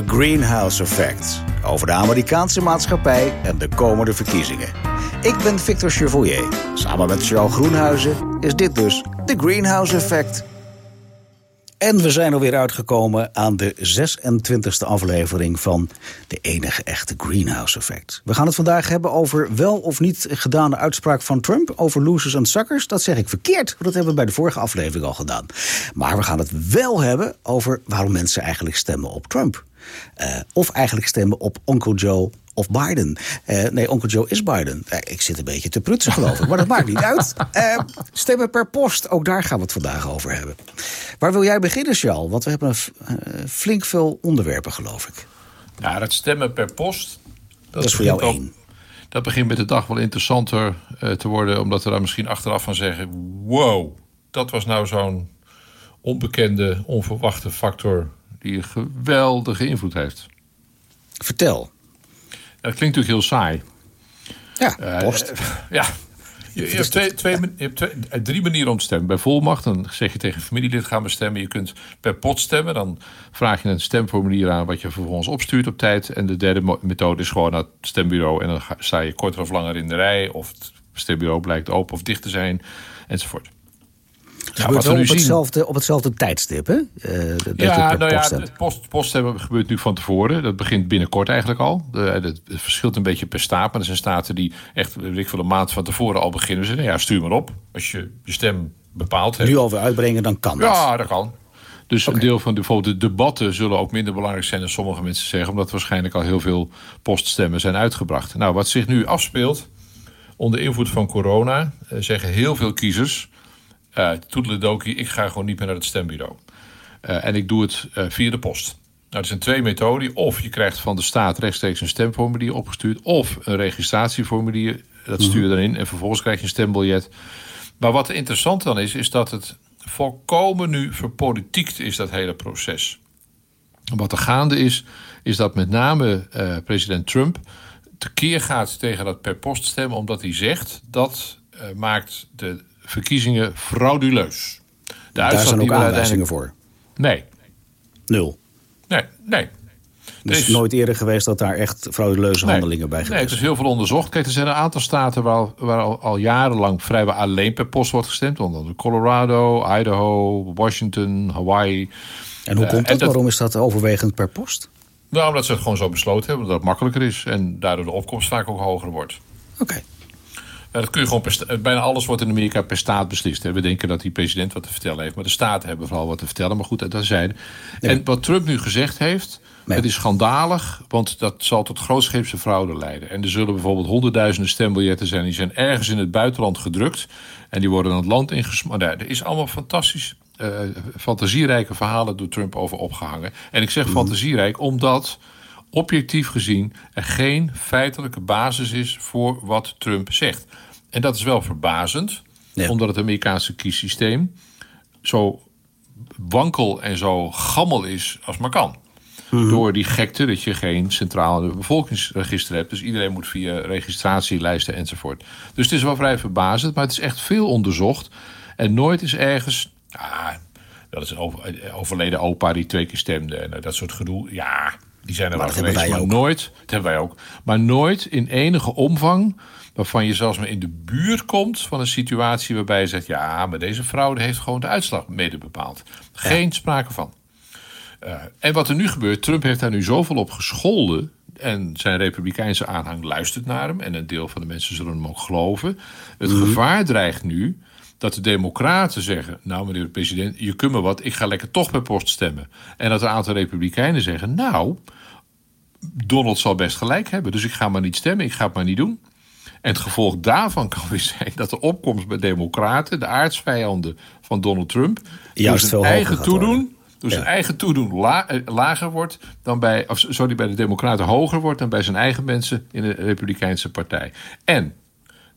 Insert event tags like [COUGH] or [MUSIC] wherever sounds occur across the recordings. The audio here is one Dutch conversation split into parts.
The Greenhouse Effect. Over de Amerikaanse maatschappij en de komende verkiezingen. Ik ben Victor Chevoyer. Samen met Charles Groenhuizen is dit dus The Greenhouse Effect. En we zijn alweer uitgekomen aan de 26e aflevering van de enige echte Greenhouse Effect. We gaan het vandaag hebben over wel of niet gedane uitspraak van Trump over losers en suckers. Dat zeg ik verkeerd, dat hebben we bij de vorige aflevering al gedaan. Maar we gaan het wel hebben over waarom mensen eigenlijk stemmen op Trump. Uh, of eigenlijk stemmen op Uncle Joe of Biden. Uh, nee, Onkel Joe is Biden. Uh, ik zit een beetje te prutsen, geloof ik. Maar dat maakt niet uit. Stemmen per post, ook daar gaan we het vandaag over hebben. Waar wil jij beginnen, Charles? Want we hebben een flink veel onderwerpen, geloof ik. Ja, dat stemmen per post... Dat, dat is voor jou één. Dat begint met de dag wel interessanter te worden... omdat we daar misschien achteraf van zeggen... wow, dat was nou zo'n onbekende, onverwachte factor... die een geweldige invloed heeft. Vertel. Dat klinkt natuurlijk heel saai. Ja, eh, post. [LAUGHS] ja. Je, hebt, twee, twee, je hebt twee, eh, drie manieren om te stemmen. Bij volmacht, dan zeg je tegen familielid gaan we stemmen. Je kunt per pot stemmen. Dan vraag je een stemformulier aan wat je vervolgens opstuurt op tijd. En de derde methode is gewoon naar het stembureau. En dan sta je korter of langer in de rij. Of het stembureau blijkt open of dicht te zijn. Enzovoort. Het gebeurt wel op hetzelfde, op hetzelfde tijdstip, hè? Uh, ja, nou ja, het post, poststemmen gebeurt nu van tevoren. Dat begint binnenkort eigenlijk al. het verschilt een beetje per staat. Maar er zijn staten die echt, ik veel, een maand van tevoren al beginnen. Ze ja, stuur maar op. Als je je stem bepaald hebt. Nu alweer uitbrengen, dan kan dat. Ja, dat kan. Dus een deel van de, bijvoorbeeld de debatten zullen ook minder belangrijk zijn dan sommige mensen zeggen. Omdat waarschijnlijk al heel veel poststemmen zijn uitgebracht. Nou, wat zich nu afspeelt onder invloed van corona, eh, zeggen heel veel kiezers uh, toedeledokie, ik ga gewoon niet meer naar het stembureau. Uh, en ik doe het uh, via de post. Nou, er zijn twee methoden. Of je krijgt van de staat rechtstreeks een stemformulier opgestuurd. Of een registratieformulier. Dat stuur je dan in. En vervolgens krijg je een stembiljet. Maar wat interessant dan is, is dat het volkomen nu verpolitiekt is, dat hele proces. Wat er gaande is, is dat met name uh, president Trump tekeer gaat tegen dat per post stemmen, omdat hij zegt dat uh, maakt de verkiezingen frauduleus. De Daar zijn ook aanwijzingen voor? Nee. Nul? Nee, nee. Dus is nooit eerder geweest dat daar echt frauduleuze handelingen bij geweest Nee, het is heel veel onderzocht. Kijk, er zijn een aantal staten waar, al, waar al, al, jarenlang vrijwel alleen per post wordt gestemd. Onder andere Colorado, Idaho, Washington, Hawaii. En hoe komt uh, dat? Waarom is dat overwegend per post? Nou, omdat ze het gewoon zo besloten hebben dat het makkelijker is. En daardoor de opkomst vaak ook hoger wordt. Oké. Dat kun je gewoon per, bijna alles wordt in Amerika per staat beslist. We denken dat die president wat te vertellen heeft, maar de staten hebben vooral wat te vertellen. Maar goed, dat zijn. En wat Trump nu gezegd heeft, het is schandalig, want dat zal tot grootscheepse fraude leiden. En er zullen bijvoorbeeld honderdduizenden stembiljetten zijn die zijn ergens in het buitenland gedrukt en die worden aan het land ingesmokkeld. Nou, er is allemaal fantastisch uh, fantasierijke verhalen door Trump over opgehangen. En ik zeg mhm. fantasierijk omdat objectief gezien er geen feitelijke basis is voor wat Trump zegt. En dat is wel verbazend, omdat het Amerikaanse kiessysteem zo wankel en zo gammel is als maar kan. Mhm. Door die gekte dat je geen centrale bevolkingsregister hebt. Dus iedereen moet via registratielijsten enzovoort. Dus het is wel vrij verbazend, maar het is echt veel onderzocht. En nooit is ergens. Ah, dat is een overleden opa die twee keer stemde en dat soort gedoe. Ja, die zijn er maar wel geweest, maar ook. nooit. Dat hebben wij ook. Maar nooit in enige omvang waarvan je zelfs maar in de buurt komt van een situatie waarbij je zegt: ja, maar deze fraude heeft gewoon de uitslag mede bepaald. Geen sprake van. Uh, en wat er nu gebeurt, Trump heeft daar nu zoveel op gescholden. En zijn republikeinse aanhang luistert naar hem. En een deel van de mensen zullen hem ook geloven. Het mhm. gevaar dreigt nu dat de Democraten zeggen: Nou, meneer de president, je kunt me wat, ik ga lekker toch per post stemmen. En dat een aantal Republikeinen zeggen: Nou, Donald zal best gelijk hebben, dus ik ga maar niet stemmen, ik ga het maar niet doen. En het gevolg daarvan kan weer zijn dat de opkomst bij Democraten, de aardsvijanden van Donald Trump, juist zijn eigen toedoen. Dus zijn eigen toedoen lager wordt dan bij, of sorry, bij de Democraten hoger wordt dan bij zijn eigen mensen in de Republikeinse partij. En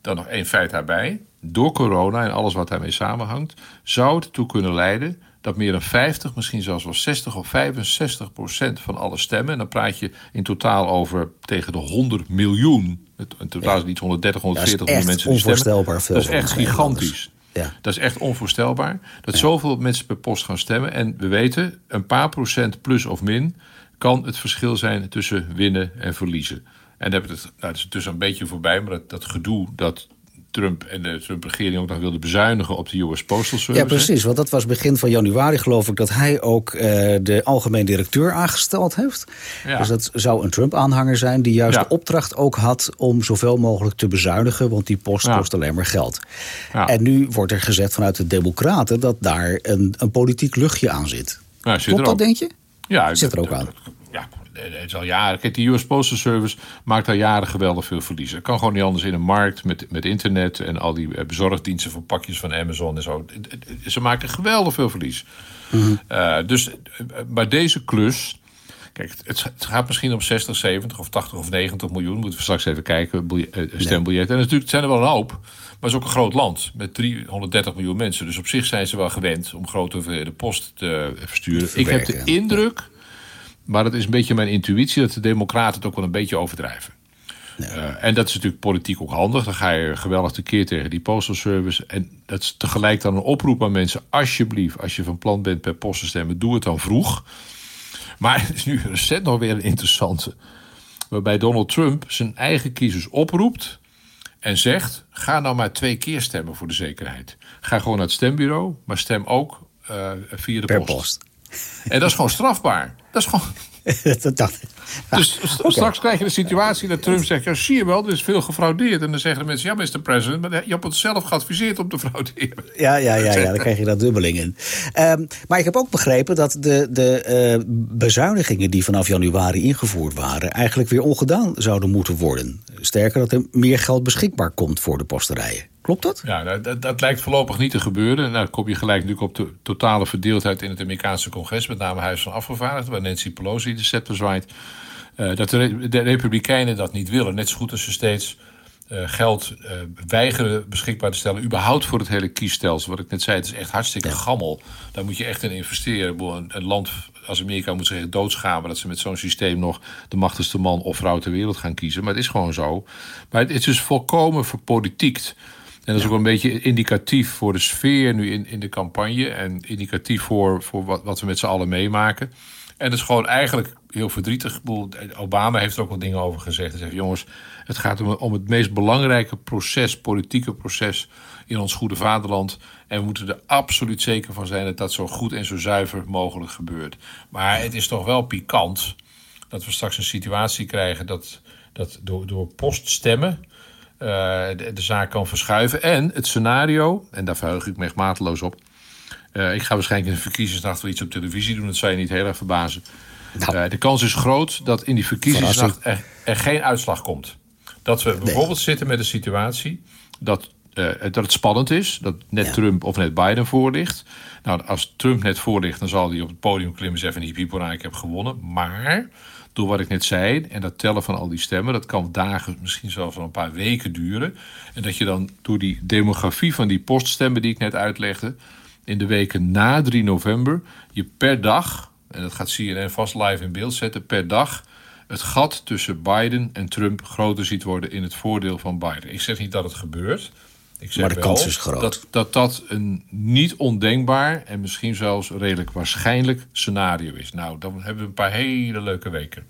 dan nog één feit daarbij door corona en alles wat daarmee samenhangt, zou het ertoe kunnen leiden dat meer dan 50, misschien zelfs wel 60 of 65 procent van alle stemmen, en dan praat je in totaal over tegen de 100 miljoen, in totaal is niet 130, 140 miljoen mensen die stemmen. Dat is echt gigantisch. Ja. Dat is echt onvoorstelbaar. Dat zoveel mensen per post gaan stemmen. En we weten, een paar procent plus of min kan het verschil zijn tussen winnen en verliezen. En dan heb het, nou, dat is dus een beetje voorbij, maar dat, dat gedoe dat Trump en de Trump-regering ook nog wilde bezuinigen op de US Postal Service. Ja, precies. Want dat was begin van januari, geloof ik, dat hij ook uh, de algemeen directeur aangesteld heeft. Ja. Dus dat zou een Trump-aanhanger zijn die juist de opdracht ook had om zoveel mogelijk te bezuinigen, want die post kost alleen maar geld. En nu wordt er gezegd vanuit de Democraten dat daar een, een politiek luchtje aan zit. Klopt dat, denk je? Ja, zit er ook aan. Ja, het is al jaren. Kijk, de US Postal Service maakt al jaren geweldig veel verlies. Het kan gewoon niet anders in een markt met, met internet en al die eh, bezorgdiensten voor pakjes van Amazon en zo. Ze maken geweldig veel verlies. Mm dus, eh, maar deze klus. Kijk, het, gaat misschien om 60, 70 of 80 of 90 miljoen. Moeten we straks even kijken. Stembiljetten. En natuurlijk zijn er wel een hoop. Maar het is ook een groot land met 330 miljoen mensen. Dus op zich zijn ze wel gewend om grote hoeveelheden post te versturen. Ik heb de indruk maar dat is een beetje mijn intuïtie dat de Democraten het ook wel een beetje overdrijven. Uh, en dat is natuurlijk politiek ook handig. Dan ga je geweldig tekeer tegen die postal service. En dat is tegelijk dan een oproep aan mensen. Alsjeblieft, als je van plan bent per post te stemmen, doe het dan vroeg. Maar het is nu recent nog weer een interessante. Waarbij Donald Trump zijn eigen kiezers oproept. En zegt, ga nou maar twee keer stemmen voor de zekerheid. Ga gewoon naar het stembureau, maar stem ook uh, via de per post. En dat is gewoon strafbaar. Dat is gewoon. [LAUGHS] dat dacht ik. Dus straks krijg je de situatie dat Trump zegt: ja, zie je wel, er is veel gefraudeerd. En dan zeggen de mensen: ja, Mr. President, maar je hebt het zelf geadviseerd om te frauderen. Ja, ja, ja, ja dan krijg je dat dubbeling in. Um, maar ik heb ook begrepen dat de, de uh, bezuinigingen die vanaf januari ingevoerd waren, eigenlijk weer ongedaan zouden moeten worden. Sterker, dat er meer geld beschikbaar komt voor de posterijen. Klopt dat? Ja, dat, dat, lijkt voorlopig niet te gebeuren. Nou, dan kom je gelijk natuurlijk op de totale verdeeldheid in het Amerikaanse congres, met name Huis van Afgevaardigden, waar Nancy Pelosi de scepter zwaait. Uh, dat de, de, Republikeinen dat niet willen. Net zo goed als ze steeds uh, geld uh, weigeren beschikbaar te stellen. überhaupt voor het hele kiesstelsel. Wat ik net zei, het is echt hartstikke gammel. Daar moet je echt in investeren. Een, een land als Amerika moet zich doodschamen... dat ze met zo'n systeem nog de machtigste man of vrouw ter wereld gaan kiezen. Maar het is gewoon zo. Maar het, is dus volkomen verpolitiekt. En dat is ook een beetje indicatief voor de sfeer nu in, in de campagne. En indicatief voor, voor wat, wat we met z'n allen meemaken. En het is gewoon eigenlijk heel verdrietig. Obama heeft er ook wat dingen over gezegd. Hij zegt, jongens, het gaat om, om het meest belangrijke proces, politieke proces in ons goede vaderland. En we moeten er absoluut zeker van zijn dat dat zo goed en zo zuiver mogelijk gebeurt. Maar het is toch wel pikant dat we straks een situatie krijgen dat, dat door, door poststemmen de, de, zaak kan verschuiven. En het scenario, en daar verheug ik me echt mateloos op. Uh, ik ga waarschijnlijk in de verkiezingsnacht wel iets op televisie doen. Dat zou je niet heel erg verbazen. Nou. Uh, de kans is groot dat in die verkiezingsnacht er, er, geen uitslag komt. Dat we bijvoorbeeld zitten met een situatie dat, uh, dat het spannend is. Dat net Trump of net Biden voor ligt. Nou, als Trump net voor ligt, dan zal hij op het podium klimmen en zeggen: hiep, ik heb gewonnen. Maar door wat ik net zei, en dat tellen van al die stemmen, dat kan dagen, misschien zelfs wel een paar weken duren. En dat je dan door die demografie van die poststemmen die ik net uitlegde, in de weken na 3 november, je per dag, en dat gaat CNN vast live in beeld zetten, per dag het gat tussen Biden en Trump groter ziet worden in het voordeel van Biden. Ik zeg niet dat het gebeurt. Ik zeg maar de kans is groot. Dat, dat dat een niet ondenkbaar en misschien zelfs redelijk waarschijnlijk scenario is. Nou, dan hebben we een paar hele leuke weken.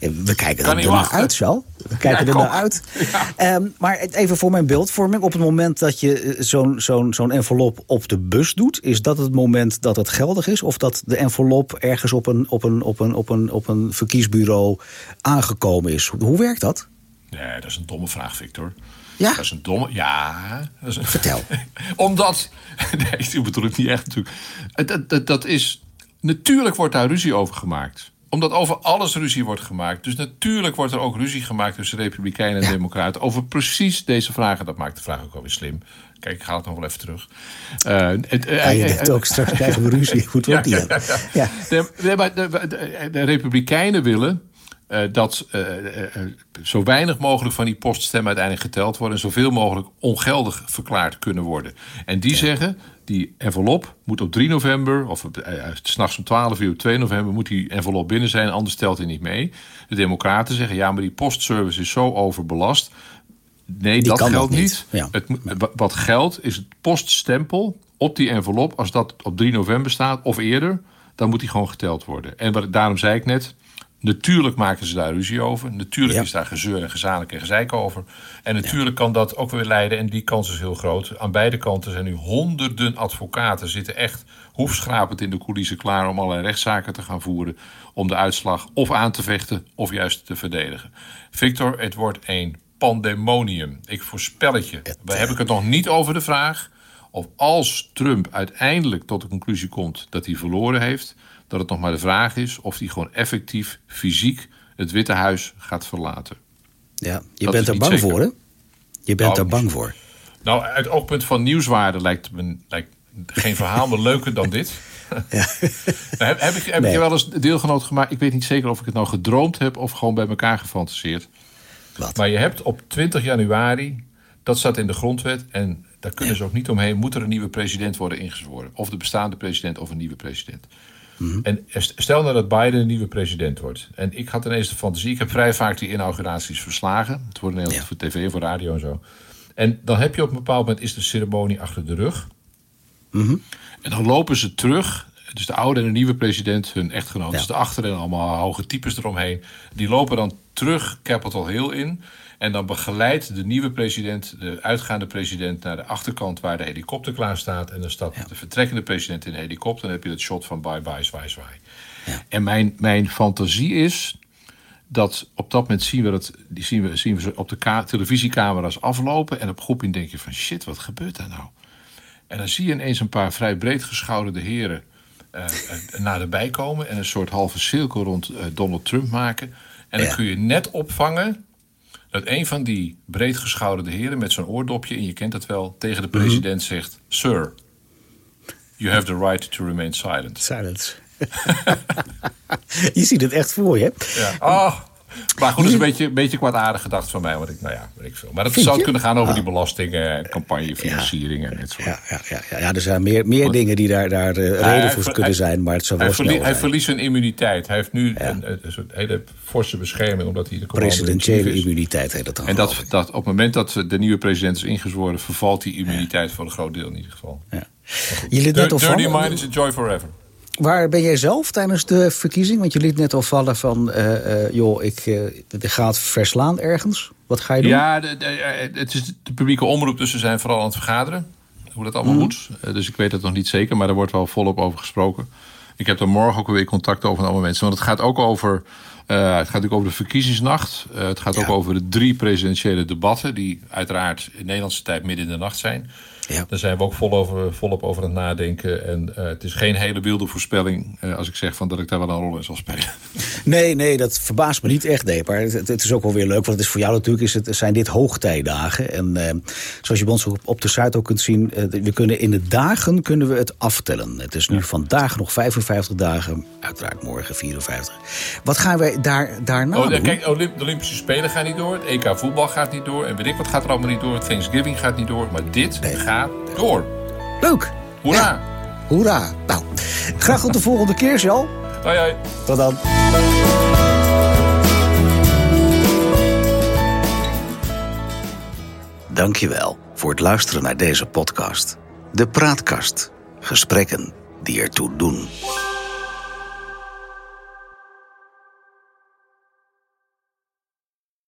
[LAUGHS] We kijken er naar uit, zo. We kijken er naar uit. [LAUGHS] Ehm, maar even voor mijn beeldvorming. Op het moment dat je eh, zo'n zo'n zo'n envelop op de bus doet... is dat het moment dat het geldig is? Of dat de envelop ergens op een, op een, op een, op een, op een verkiesbureau aangekomen is? Hoe werkt dat? Nee, dat is een domme vraag, Victor. Ja? Dat is een domme... Ja. Dat is een... Vertel. [LAUGHS] Omdat... [LAUGHS] Nee, ik bedoel het niet echt natuurlijk. Dat, dat, dat is... Natuurlijk wordt daar ruzie over gemaakt omdat over alles ruzie wordt gemaakt. Dus natuurlijk wordt er ook ruzie gemaakt tussen Republikeinen en Democraten. Over precies deze vragen. Dat maakt de vraag ook wel weer slim. Kijk, ik ga het nog wel even terug. Uh, het, uh, ja, je denkt ook, straks [LAUGHS] krijgen we ruzie. Goed wordt die ja, ja, De, de, de, Republikeinen willen dat zo weinig mogelijk van die poststemmen uiteindelijk geteld worden... en zoveel mogelijk ongeldig verklaard kunnen worden. En die zeggen, die envelop moet op 3 november, of uh, s'nachts om 12 uur op 2 november, moet die envelop binnen zijn, anders telt hij niet mee. De Democraten zeggen ja, maar die postservice is zo overbelast. Nee, dat geldt niet. Het, wat geldt is het poststempel op die envelop, als dat op 3 november staat of eerder, dan moet die gewoon geteld worden. En wat, daarom zei ik net, Natuurlijk maken ze daar ruzie over. Natuurlijk is daar gezeur en gezamenlijk en gezeik over. En natuurlijk kan dat ook weer leiden, en die kans is heel groot. Aan beide kanten zijn nu honderden advocaten zitten echt hoefschrapend in de coulissen klaar om allerlei rechtszaken te gaan voeren. Om de uitslag of aan te vechten of juist te verdedigen. Victor, het wordt een pandemonium. Ik voorspel het je. We hebben het nog niet over de vraag of als Trump uiteindelijk tot de conclusie komt dat hij verloren heeft dat het nog maar de vraag is of hij gewoon effectief fysiek het Witte Huis gaat verlaten. Ja, je bent er bang voor, hè? Je bent er bang voor. Nou, uit oogpunt van nieuwswaarde lijkt me lijkt geen verhaal meer leuker dan dit. [LAUGHS] Ja. [LAUGHS] Heb, heb, ik, heb ik je wel eens deelgenoot gemaakt? Ik weet niet zeker of ik het nou gedroomd heb of gewoon bij elkaar gefantaseerd. Wat? Maar je hebt op 20 januari, dat staat in de grondwet en daar kunnen ze ook niet omheen, moet er een nieuwe president worden ingezworen. Of de bestaande president of een nieuwe president. Mhm. En stel nou dat Biden een nieuwe president wordt. En ik had ineens de fantasie. Ik heb vrij vaak die inauguraties verslagen. Het wordt Nederland voor tv, voor radio en zo. En dan heb je op een bepaald moment is de ceremonie achter de rug. Mhm. En dan lopen ze terug. Dus de oude en de nieuwe president, hun echtgenoot, ja. achter en allemaal hoge types eromheen. Die lopen dan terug Capitol Hill in. En dan begeleidt de nieuwe president, de uitgaande president, naar de achterkant waar de helikopter klaar staat. En dan stapt de vertrekkende president in de helikopter. En dan heb je het shot van bye bye, zwaai, zwaai. Ja. En mijn, mijn fantasie is dat op dat moment zien we, dat, die zien we, zien we ze op de televisiecamera's aflopen. En op groepje denk je van shit, wat gebeurt daar nou? En dan zie je ineens een paar vrij breed geschouderde heren uh, naderbij komen. En een soort halve cirkel rond uh, Donald Trump maken. En dan kun je net opvangen dat een van die breedgeschouderde heren met zo'n oordopje, en je kent het wel, tegen de mhm. president zegt: Sir, you have the right to remain silent. Silence. [LAUGHS] je ziet het echt voor je. Ja. Oh, maar goed, dat is een beetje, beetje kwaadaardig gedacht van mij. Want ik, nou ja, weet ik veel. Maar het zou kunnen gaan over ah. die belastingen, campagnefinancieringen en zo. Ja, ja, ja, ja, er zijn meer, meer dingen die daar, daar uh, reden voor kunnen zijn. Maar het zou wel hij, hij verliest zijn immuniteit. Hij heeft nu een, een, soort hele forse bescherming. Omdat hij de Presidentiële immuniteit heet dat dan. En dat, dat op het moment dat de nieuwe president is ingezworen... vervalt die immuniteit voor een groot deel in ieder geval. Ja. Jullie net Dirty mind is a joy forever. Waar ben jij zelf tijdens de verkiezing? Want je liet net al vallen van, uh, joh, ik, uh, gaat verslaan ergens. Wat ga je doen? Ja, de, de, het is de publieke omroep, dus ze zijn vooral aan het vergaderen. Hoe dat allemaal mhm. moet. dus ik weet het nog niet zeker, maar er wordt wel volop over gesproken. Ik heb er morgen ook weer contact over met allemaal mensen. Want het gaat ook over, het gaat natuurlijk over de verkiezingsnacht. het gaat ook over de drie presidentiële debatten... die uiteraard in Nederlandse tijd midden in de nacht zijn... Ja. Daar zijn we ook vol over, volop over aan het nadenken. En uh, het is geen hele wilde voorspelling uh, als ik zeg van dat ik daar wel een rol in zal spelen. [LAUGHS] Nee, nee, dat verbaast me niet echt, nee. Maar het, het, is ook wel weer leuk, want het is voor jou natuurlijk is het, zijn dit hoogtijdagen. En uh, zoals je bij ons op de site ook kunt zien, we kunnen in de dagen kunnen we het aftellen. Het is nu vandaag nog 55 dagen, uiteraard morgen 54. Wat gaan wij daar, daarna oh, doen? Kijk, de Olympische Spelen gaan niet door, het EK voetbal gaat niet door... en weet ik wat gaat er allemaal niet door, Thanksgiving gaat niet door... maar dit gaat door. Leuk. Hoera. Hoera. Nou, graag tot de volgende keer, Jal. Hoi, hoi. Tot dan. Dankjewel voor het luisteren naar deze podcast. De Praatkast. Gesprekken die ertoe doen.